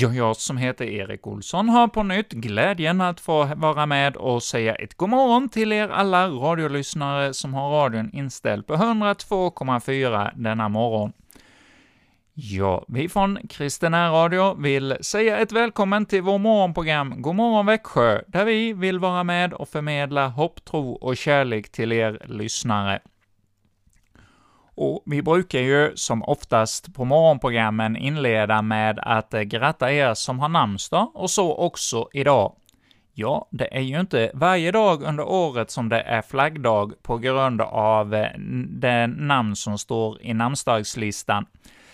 Ja, jag som heter Erik Olsson har på nytt glädjen att få vara med och säga ett god morgon till er alla radiolyssnare som har radion inställd på 102,4 denna morgon. Ja, vi från Kristen Radio vill säga ett välkommen till vår morgonprogram God morgon Växjö, där vi vill vara med och förmedla hopp, tro och kärlek till er lyssnare. Och vi brukar ju som oftast på morgonprogrammen inleda med att eh, gratta er som har namnsdag, och så också idag. Ja, det är ju inte varje dag under året som det är flaggdag på grund av eh, det namn som står i namnsdagslistan.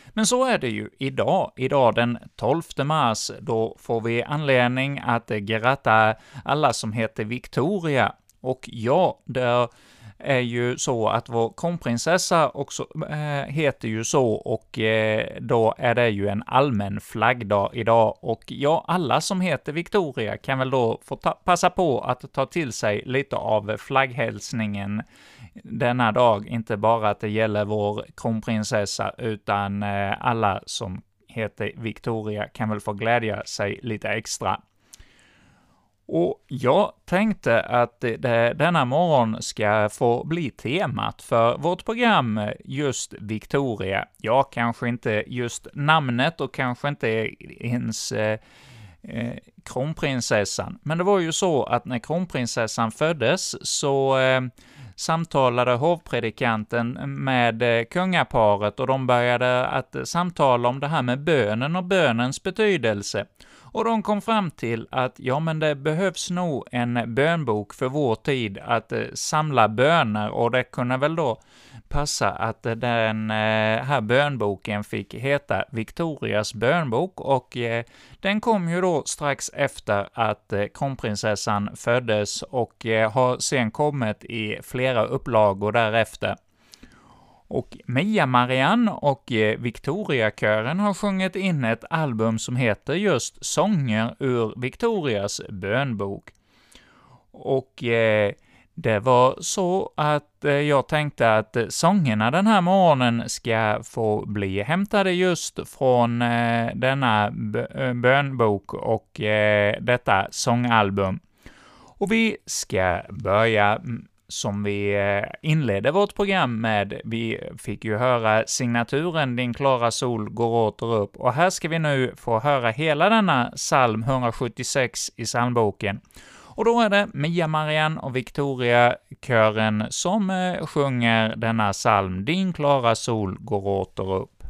Men så är det ju idag. Idag den 12 mars, då får vi anledning att eh, gratta alla som heter Victoria. Och ja, det är ju så att vår kronprinsessa också äh, heter ju så, och äh, då är det ju en allmän flaggdag idag, och ja, alla som heter Victoria kan väl då få ta, passa på att ta till sig lite av flagghälsningen denna dag, inte bara att det gäller vår kronprinsessa, utan äh, alla som heter Victoria kan väl få glädja sig lite extra. Och jag tänkte att det, denna morgon ska få bli temat för vårt program just Victoria. Ja, kanske inte just namnet och kanske inte ens eh, eh, kronprinsessan, men det var ju så att när kronprinsessan föddes så eh, samtalade hovpredikanten med eh, kungaparet och de började att eh, samtala om det här med bönen och bönens betydelse och de kom fram till att ja, men det behövs nog en bönbok för vår tid att eh, samla böner, och det kunde väl då passa att eh, den eh, här bönboken fick heta Victorias bönbok, och eh, den kom ju då strax efter att eh, kronprinsessan föddes och eh, har sen kommit i flera upplagor därefter. Och Mia-Marianne och eh, Victoriakören har sjungit in ett album som heter just Sånger ur Victorias bönbok. Och eh, det var så att eh, jag tänkte att sångerna den här morgonen ska få bli hämtade just från eh, denna eh, bönbok och eh, detta sångalbum. Och vi ska börja som vi eh, inledde vårt program med. Vi fick ju höra signaturen ”Din klara sol går åter upp”, och här ska vi nu få höra hela denna psalm 176 i psalmboken. Och då är det Mia-Marianne och Victoria-kören som eh, sjunger denna psalm ”Din klara sol går åter upp”.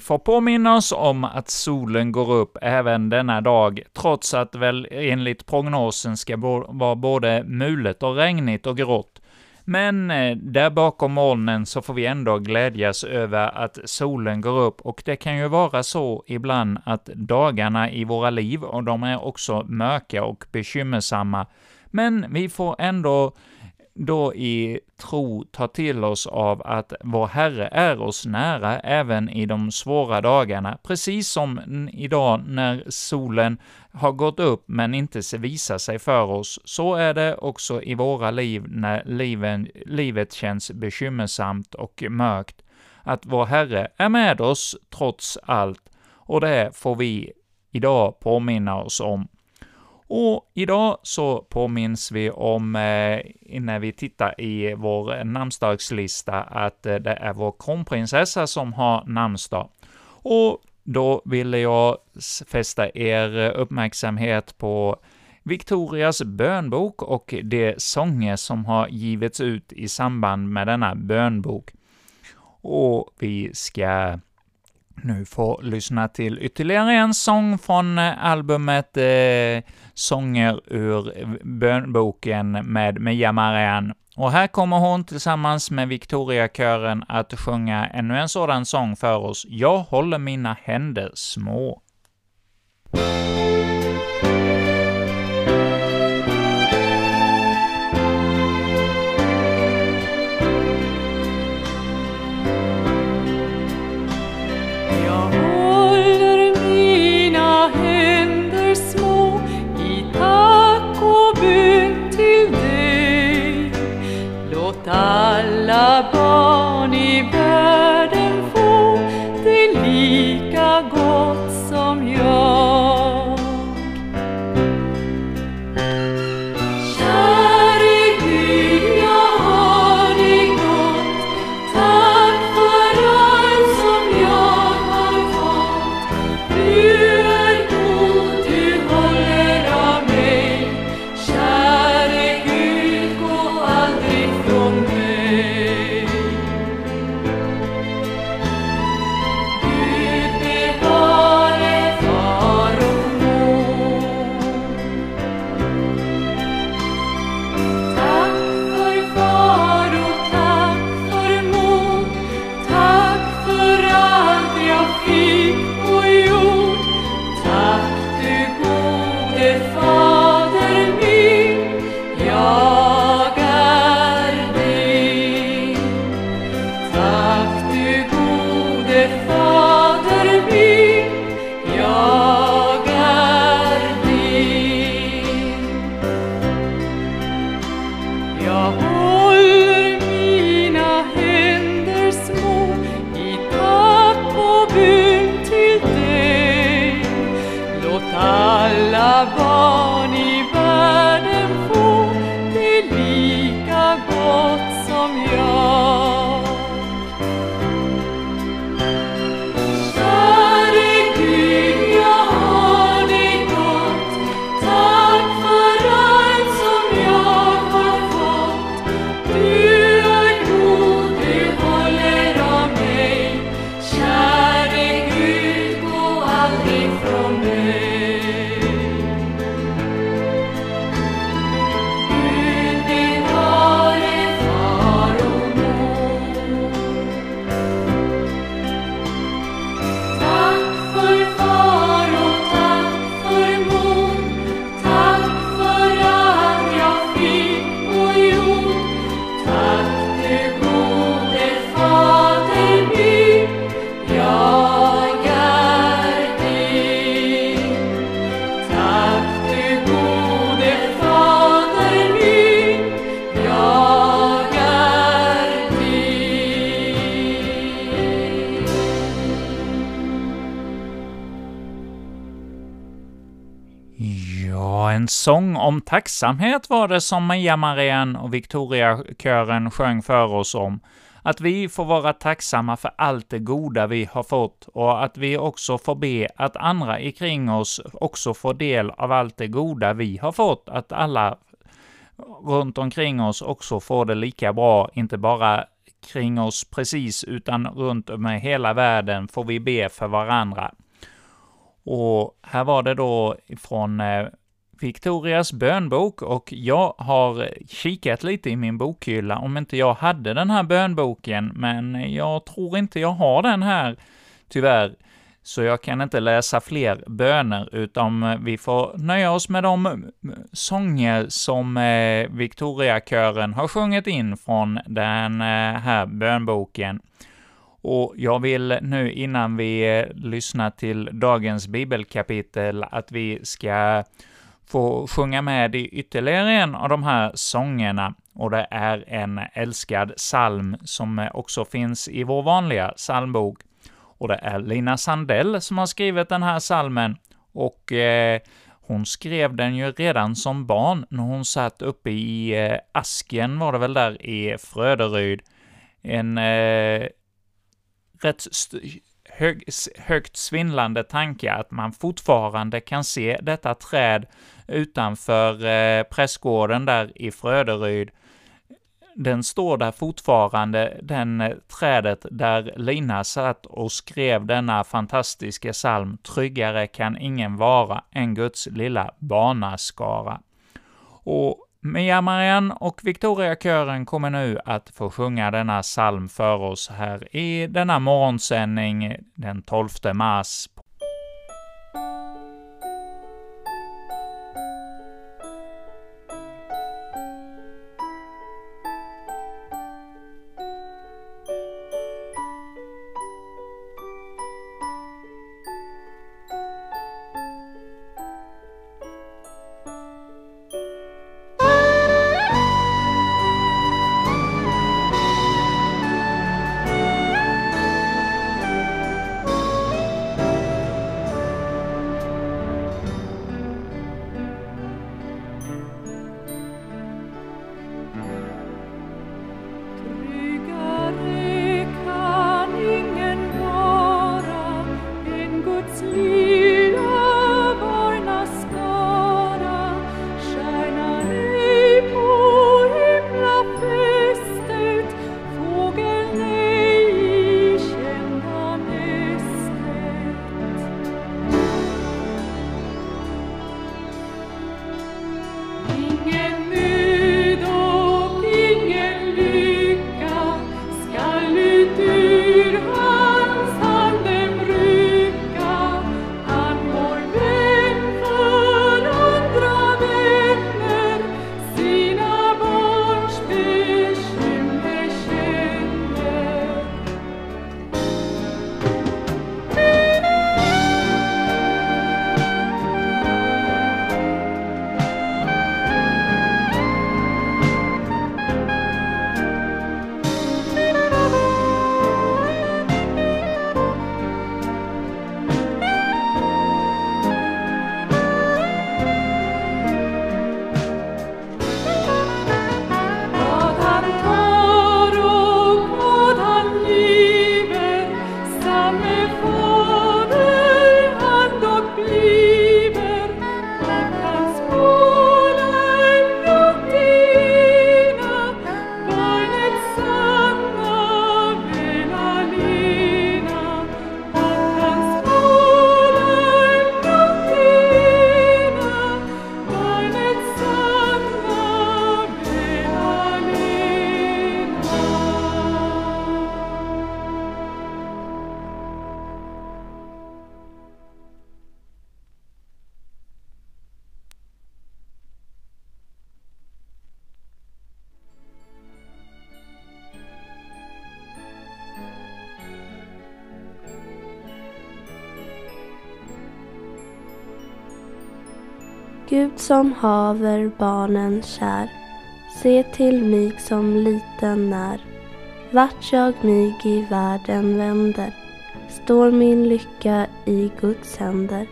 Vi får påminna oss om att solen går upp även denna dag, trots att väl enligt prognosen ska vara både mulet och regnigt och grått. Men eh, där bakom molnen så får vi ändå glädjas över att solen går upp, och det kan ju vara så ibland att dagarna i våra liv, och de är också mörka och bekymmersamma, men vi får ändå då i tro ta till oss av att vår Herre är oss nära även i de svåra dagarna, precis som idag när solen har gått upp men inte visar sig för oss, så är det också i våra liv när liven, livet känns bekymmersamt och mörkt, att vår Herre är med oss trots allt, och det får vi idag påminna oss om. Och idag så påminns vi om, eh, när vi tittar i vår namnsdagslista, att eh, det är vår kronprinsessa som har namnsdag. Och då ville jag fästa er uppmärksamhet på Victorias bönbok och de sånger som har givits ut i samband med denna bönbok. Och vi ska nu få lyssna till ytterligare en sång från eh, albumet eh, Sånger ur eh, bönboken med Mia Marianne. Och här kommer hon tillsammans med Victoriakören att sjunga ännu en sådan sång för oss, Jag håller mina händer små. Alla tacksamhet var det som Maja Marianne och Victoria-kören sjöng för oss om. Att vi får vara tacksamma för allt det goda vi har fått och att vi också får be att andra ikring oss också får del av allt det goda vi har fått, att alla runt omkring oss också får det lika bra, inte bara kring oss precis, utan runt om i hela världen får vi be för varandra. Och här var det då från eh, Victorias bönbok och jag har kikat lite i min bokhylla om inte jag hade den här bönboken, men jag tror inte jag har den här, tyvärr. Så jag kan inte läsa fler böner, utan vi får nöja oss med de mm, sånger som eh, Victoriakören har sjungit in från den eh, här bönboken. Och jag vill nu innan vi eh, lyssnar till dagens bibelkapitel att vi ska få sjunga med i ytterligare en av de här sångerna, och det är en älskad psalm som också finns i vår vanliga psalmbok. Och det är Lina Sandell som har skrivit den här psalmen, och eh, hon skrev den ju redan som barn när hon satt uppe i eh, asken, var det väl där i Fröderyd. En eh, rätt hög, högt svindlande tanke att man fortfarande kan se detta träd utanför eh, prästgården där i Fröderyd. Den står där fortfarande, den eh, trädet där Lina satt och skrev denna fantastiska psalm ”Tryggare kan ingen vara än Guds lilla barnaskara”. Och Mia Marianne och Victoria-kören kommer nu att få sjunga denna psalm för oss här i denna morgonsändning den 12 mars. Som haver barnen kär, se till mig som liten när. Vart jag mig i världen vänder, står min lycka i Guds händer.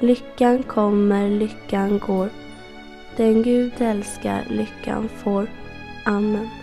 Lyckan kommer, lyckan går, den Gud älskar lyckan får. Amen.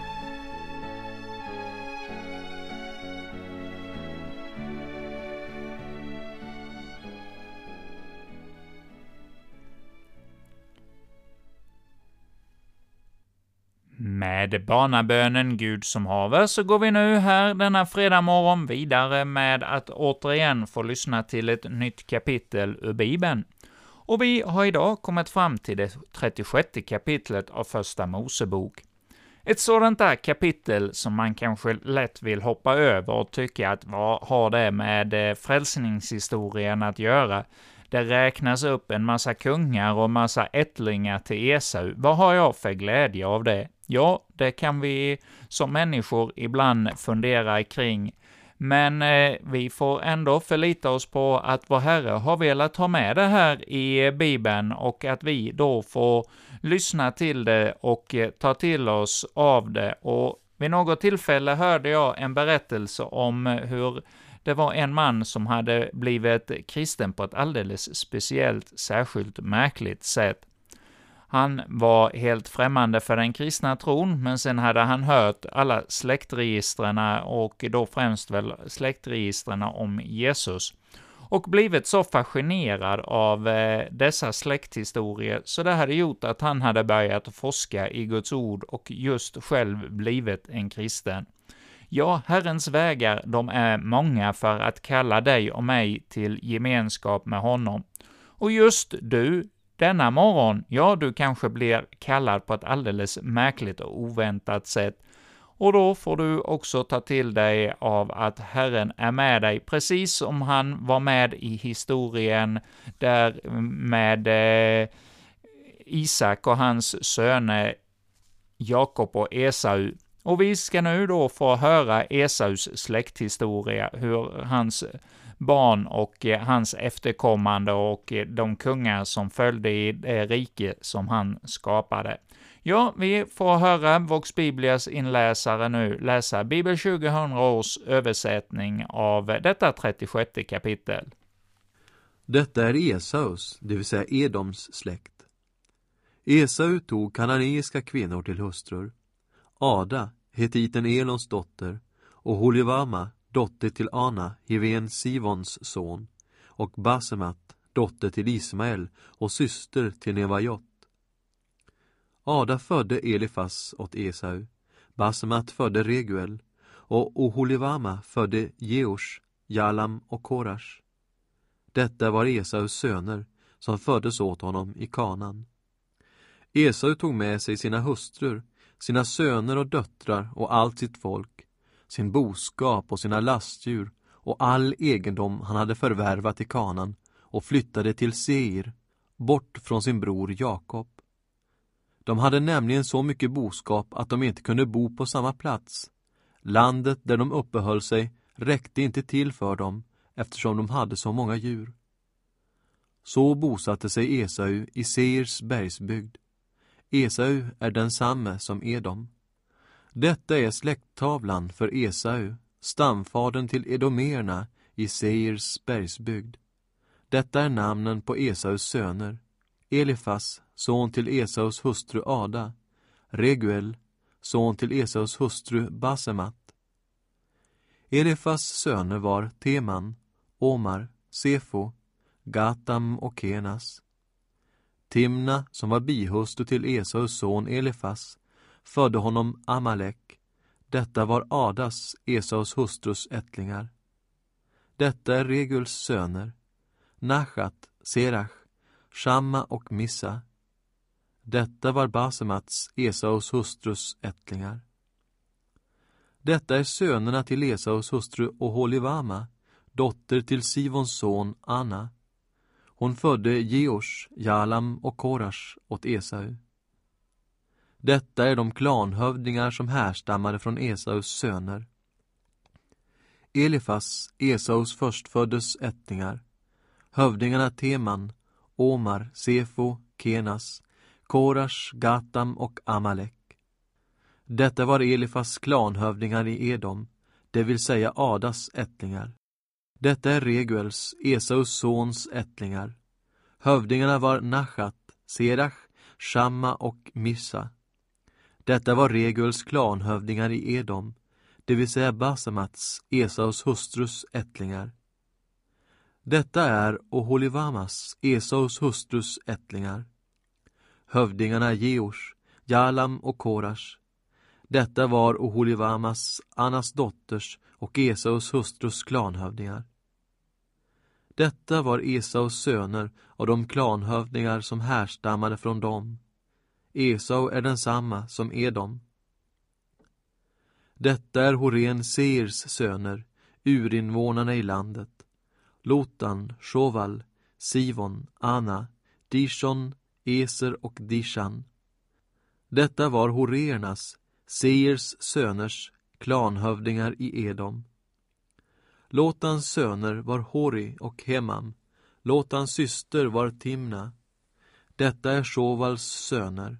Med barnabönen Gud som haver så går vi nu här denna fredag morgon vidare med att återigen få lyssna till ett nytt kapitel ur Bibeln. Och vi har idag kommit fram till det 36 kapitlet av Första Mosebok. Ett sådant där kapitel som man kanske lätt vill hoppa över och tycka att vad har det med eh, frälsningshistorien att göra? Det räknas upp en massa kungar och massa ättlingar till Esau. Vad har jag för glädje av det? Ja, det kan vi som människor ibland fundera kring, men eh, vi får ändå förlita oss på att vår Herre har velat ha med det här i Bibeln och att vi då får lyssna till det och eh, ta till oss av det. Och vid något tillfälle hörde jag en berättelse om hur det var en man som hade blivit kristen på ett alldeles speciellt, särskilt märkligt sätt. Han var helt främmande för den kristna tron, men sen hade han hört alla släktregistren och då främst väl släktregistren om Jesus och blivit så fascinerad av eh, dessa släkthistorier, så det hade gjort att han hade börjat forska i Guds ord och just själv blivit en kristen. Ja, Herrens vägar, de är många för att kalla dig och mig till gemenskap med honom. Och just du, denna morgon, ja, du kanske blir kallad på ett alldeles märkligt och oväntat sätt, och då får du också ta till dig av att Herren är med dig, precis som han var med i historien där med eh, Isak och hans söner Jakob och Esau. Och vi ska nu då få höra Esaus släkthistoria, hur hans barn och eh, hans efterkommande och eh, de kungar som följde i det rike som han skapade. Ja, vi får höra Vox Biblias inläsare nu läsa Bibel 2000 års översättning av detta 36 kapitel. Detta är Esaus, det vill säga Edoms släkt. Esau tog kananeiska kvinnor till hustrur. Ada, hetiten Elons dotter, och Holivama, dotter till Ana, Hiven Sivons son, och Basemat, dotter till Ismael och syster till Nevajot. Ada födde Elifas åt Esau, Basemat födde Reguel och Oholivama födde Jeosh, Jalam och Korash. Detta var Esaus söner som föddes åt honom i kanan. Esau tog med sig sina hustrur, sina söner och döttrar och allt sitt folk, sin boskap och sina lastdjur och all egendom han hade förvärvat i kanan och flyttade till Seir, bort från sin bror Jakob. De hade nämligen så mycket boskap att de inte kunde bo på samma plats. Landet där de uppehöll sig räckte inte till för dem eftersom de hade så många djur. Så bosatte sig Esau i Seirs bergsbygd. Esau är densamme som Edom. Detta är släkttavlan för Esau, stamfadern till edomerna i Seirs bergsbygd. Detta är namnen på Esaus söner. Elifas, son till Esaus hustru Ada, Reguel, son till Esaus hustru Basemat. Elifas söner var Teman, Omar, Sefo, Gatam och Kenas. Timna, som var bihustru till Esaus son Elifas, födde honom Amalek. Detta var Adas, Esaus hustrus ättlingar. Detta är Reguls söner, Nachat, Serach, Shamma och Missa. Detta var Basemats, Esaus hustrus ättlingar. Detta är sönerna till Esaus hustru Oholivama, dotter till Sivons son Anna. Hon födde Jeosh, Jalam och Korash åt Esau. Detta är de klanhövdingar som härstammade från Esaus söner. Elifas, Esaus förstföddes ättlingar, hövdingarna Teman, Omar, Sefo, Kenas, Korash, Gatam och Amalek. Detta var Elifas klanhövdingar i Edom, det vill säga Adas ättlingar. Detta är Reguels, Esaus sons ättlingar. Hövdingarna var Nachat, Serach, Shamma och Missa. Detta var Reguls klanhövdingar i Edom, det vill säga Basemats, Esaus hustrus ättlingar. Detta är Oholivamas, Esaus hustrus ättlingar. Hövdingarna Geors, Jalam och Korash. Detta var Oholivamas, Annas dotters och Esaus hustrus klanhövdingar. Detta var Esaus söner och de klanhövdingar som härstammade från dem. Esau är densamma som Edom. Detta är Horen Seirs söner, urinvånarna i landet. Lotan, Shoval, Sivon, Ana, Dishon, Eser och Dishan. Detta var Horernas, Seirs söners, klanhövdingar i Edom. Lotans söner var Hori och Hemam. Lotans syster var Timna. Detta är Shovals söner.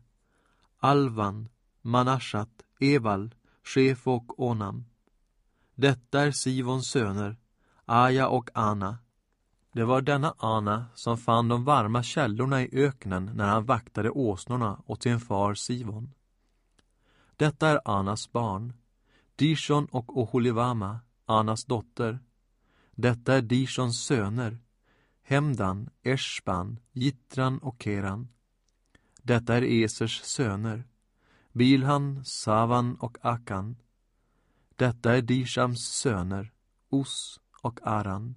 Alvan, Manashat, Eval, Shef och Onam. Detta är Sivons söner, Aja och Ana. Det var denna Ana som fann de varma källorna i öknen när han vaktade åsnorna åt sin far Sivon. Detta är Anas barn, Dishon och Oholivama, Anas dotter. Detta är Dishons söner, Hemdan, Eshban, Gitran och Keran. Detta är Esers söner, Bilhan, Savan och Akan. Detta är Dishams söner, Os och Aran.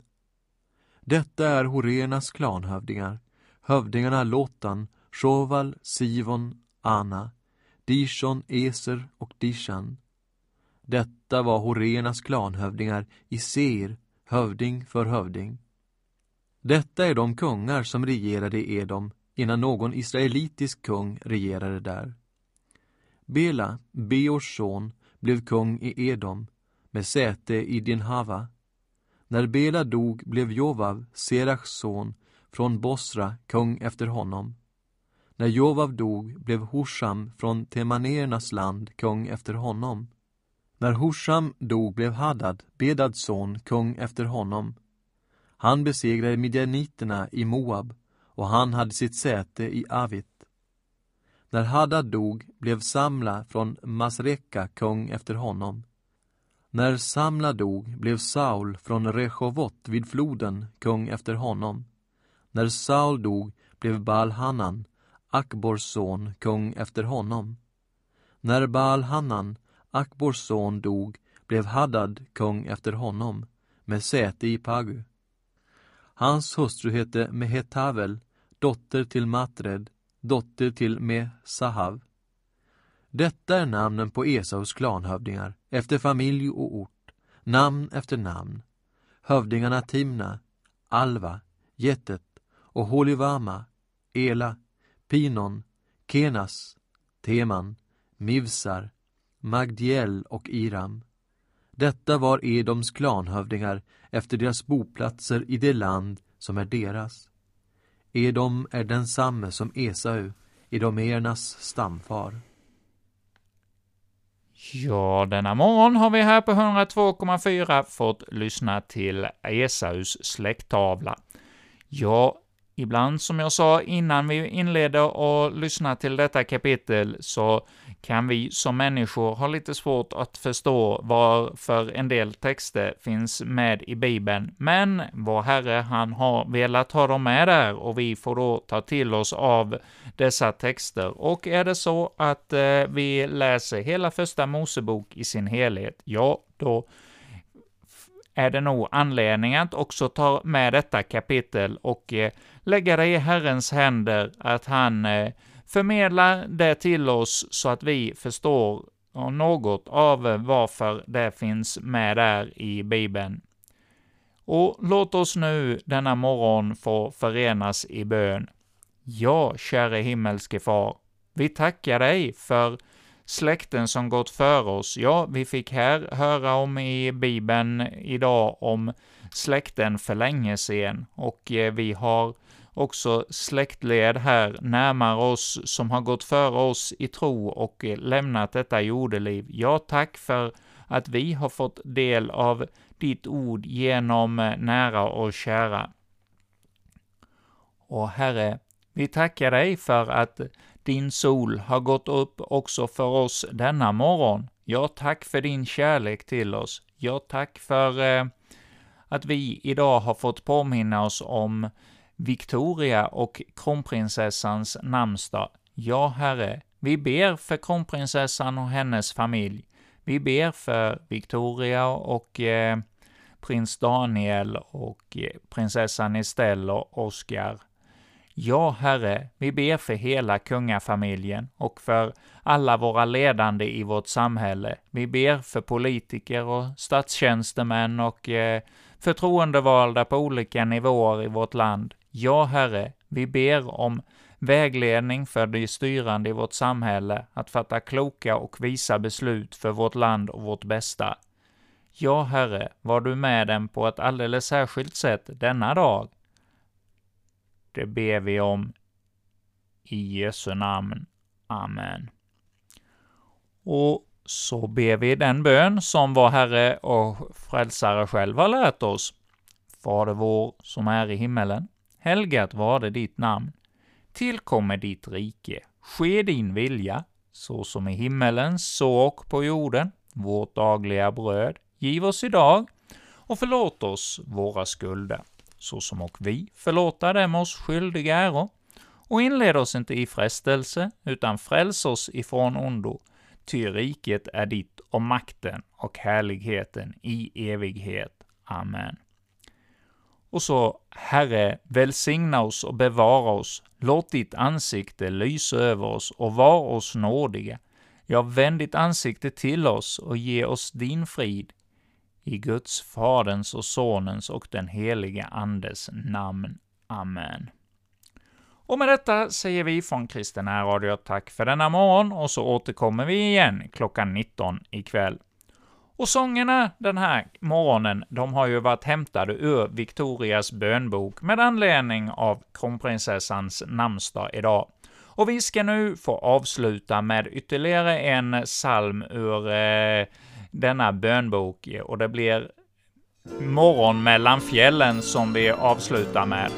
Detta är Horenas klanhövdingar, hövdingarna Lotan, Shoval, Sivon, Ana, Dishon, Eser och Dishan. Detta var Horenas klanhövdingar i Seir, hövding för hövding. Detta är de kungar som regerade i Edom innan någon israelitisk kung regerade där. Bela, Beors son, blev kung i Edom med säte i Dinhava. När Bela dog blev Jovav, Serachs son, från Bosra kung efter honom. När Jovav dog blev Husham från Temanernas land kung efter honom. När Husham dog blev Hadad, Bedads son, kung efter honom. Han besegrade midjaniterna i Moab och han hade sitt säte i Avit. När Hadad dog blev Samla från Masreka kung efter honom. När Samla dog blev Saul från Rechovot vid floden kung efter honom. När Saul dog blev Baal-Hanan, Akbors son, kung efter honom. När Baal-Hanan, Akbors son, dog blev Hadad kung efter honom, med säte i Pagu. Hans hustru hette Mehetavel, dotter till Matred, dotter till Mesahav. Detta är namnen på Esaus klanhövdingar, efter familj och ort, namn efter namn. Hövdingarna Timna, Alva, Jetet och Holivama, Ela, Pinon, Kenas, Teman, Mivsar, Magdiel och Iram. Detta var Edoms klanhövdingar efter deras boplatser i det land som är deras. Edom är densamme som Esau, edomernas stamfar. Ja, denna morgon har vi här på 102,4 fått lyssna till Esaus släkttavla. Ja, ibland som jag sa innan vi inledde och lyssnade till detta kapitel, så kan vi som människor ha lite svårt att förstå varför en del texter finns med i Bibeln, men vår Herre, han har velat ha dem med där och vi får då ta till oss av dessa texter. Och är det så att eh, vi läser hela första Mosebok i sin helhet, ja, då är det nog anledning att också ta med detta kapitel och eh, lägga det i Herrens händer, att han eh, förmedlar det till oss så att vi förstår något av varför det finns med där i Bibeln. Och låt oss nu denna morgon få förenas i bön. Ja, käre himmelske Far, vi tackar dig för släkten som gått före oss. Ja, vi fick här höra om i Bibeln idag om släkten för länge sedan, och eh, vi har också släktled här närmare oss som har gått före oss i tro och eh, lämnat detta jordeliv. Ja, tack för att vi har fått del av ditt ord genom eh, nära och kära. Och Herre, vi tackar dig för att din sol har gått upp också för oss denna morgon. Ja, tack för din kärlek till oss. Ja, tack för eh, att vi idag har fått påminna oss om Victoria och kronprinsessans namnsdag. Ja, Herre, Vi ber för kronprinsessan och hennes familj. Vi ber för Victoria och eh, prins Daniel och eh, prinsessan Estelle och Oscar. Ja, Herre, vi ber för hela kungafamiljen och för alla våra ledande i vårt samhälle. Vi ber för politiker och statstjänstemän och eh, förtroendevalda på olika nivåer i vårt land. Ja, Herre, vi ber om vägledning för de styrande i vårt samhälle att fatta kloka och visa beslut för vårt land och vårt bästa. Ja, Herre, var du med dem på ett alldeles särskilt sätt denna dag. Det ber vi om i Jesu namn. Amen. Och så ber vi den bön som vår Herre och Frälsare själv har lärt oss. Fader vår som är i himmelen. Helgat var det ditt namn. Tillkommer ditt rike. Ske din vilja, så som i himmelen, så och på jorden. Vårt dagliga bröd giv oss idag och förlåt oss våra skulder, såsom och vi förlåta dem oss skyldiga äro. Och inled oss inte i frestelse, utan fräls oss ifrån ondo. Ty riket är ditt och makten och härligheten i evighet. Amen. Och så, Herre, välsigna oss och bevara oss. Låt ditt ansikte lysa över oss och var oss nådiga. Ja, vänd ditt ansikte till oss och ge oss din frid. I Guds, Faderns och Sonens och den helige Andes namn. Amen. Och med detta säger vi från Kristen Radio tack för denna morgon, och så återkommer vi igen klockan 19 ikväll. Och sångerna den här morgonen, de har ju varit hämtade ur Victorias bönbok med anledning av kronprinsessans namnsdag idag. Och vi ska nu få avsluta med ytterligare en psalm ur eh, denna bönbok, och det blir Morgon mellan fjällen som vi avslutar med.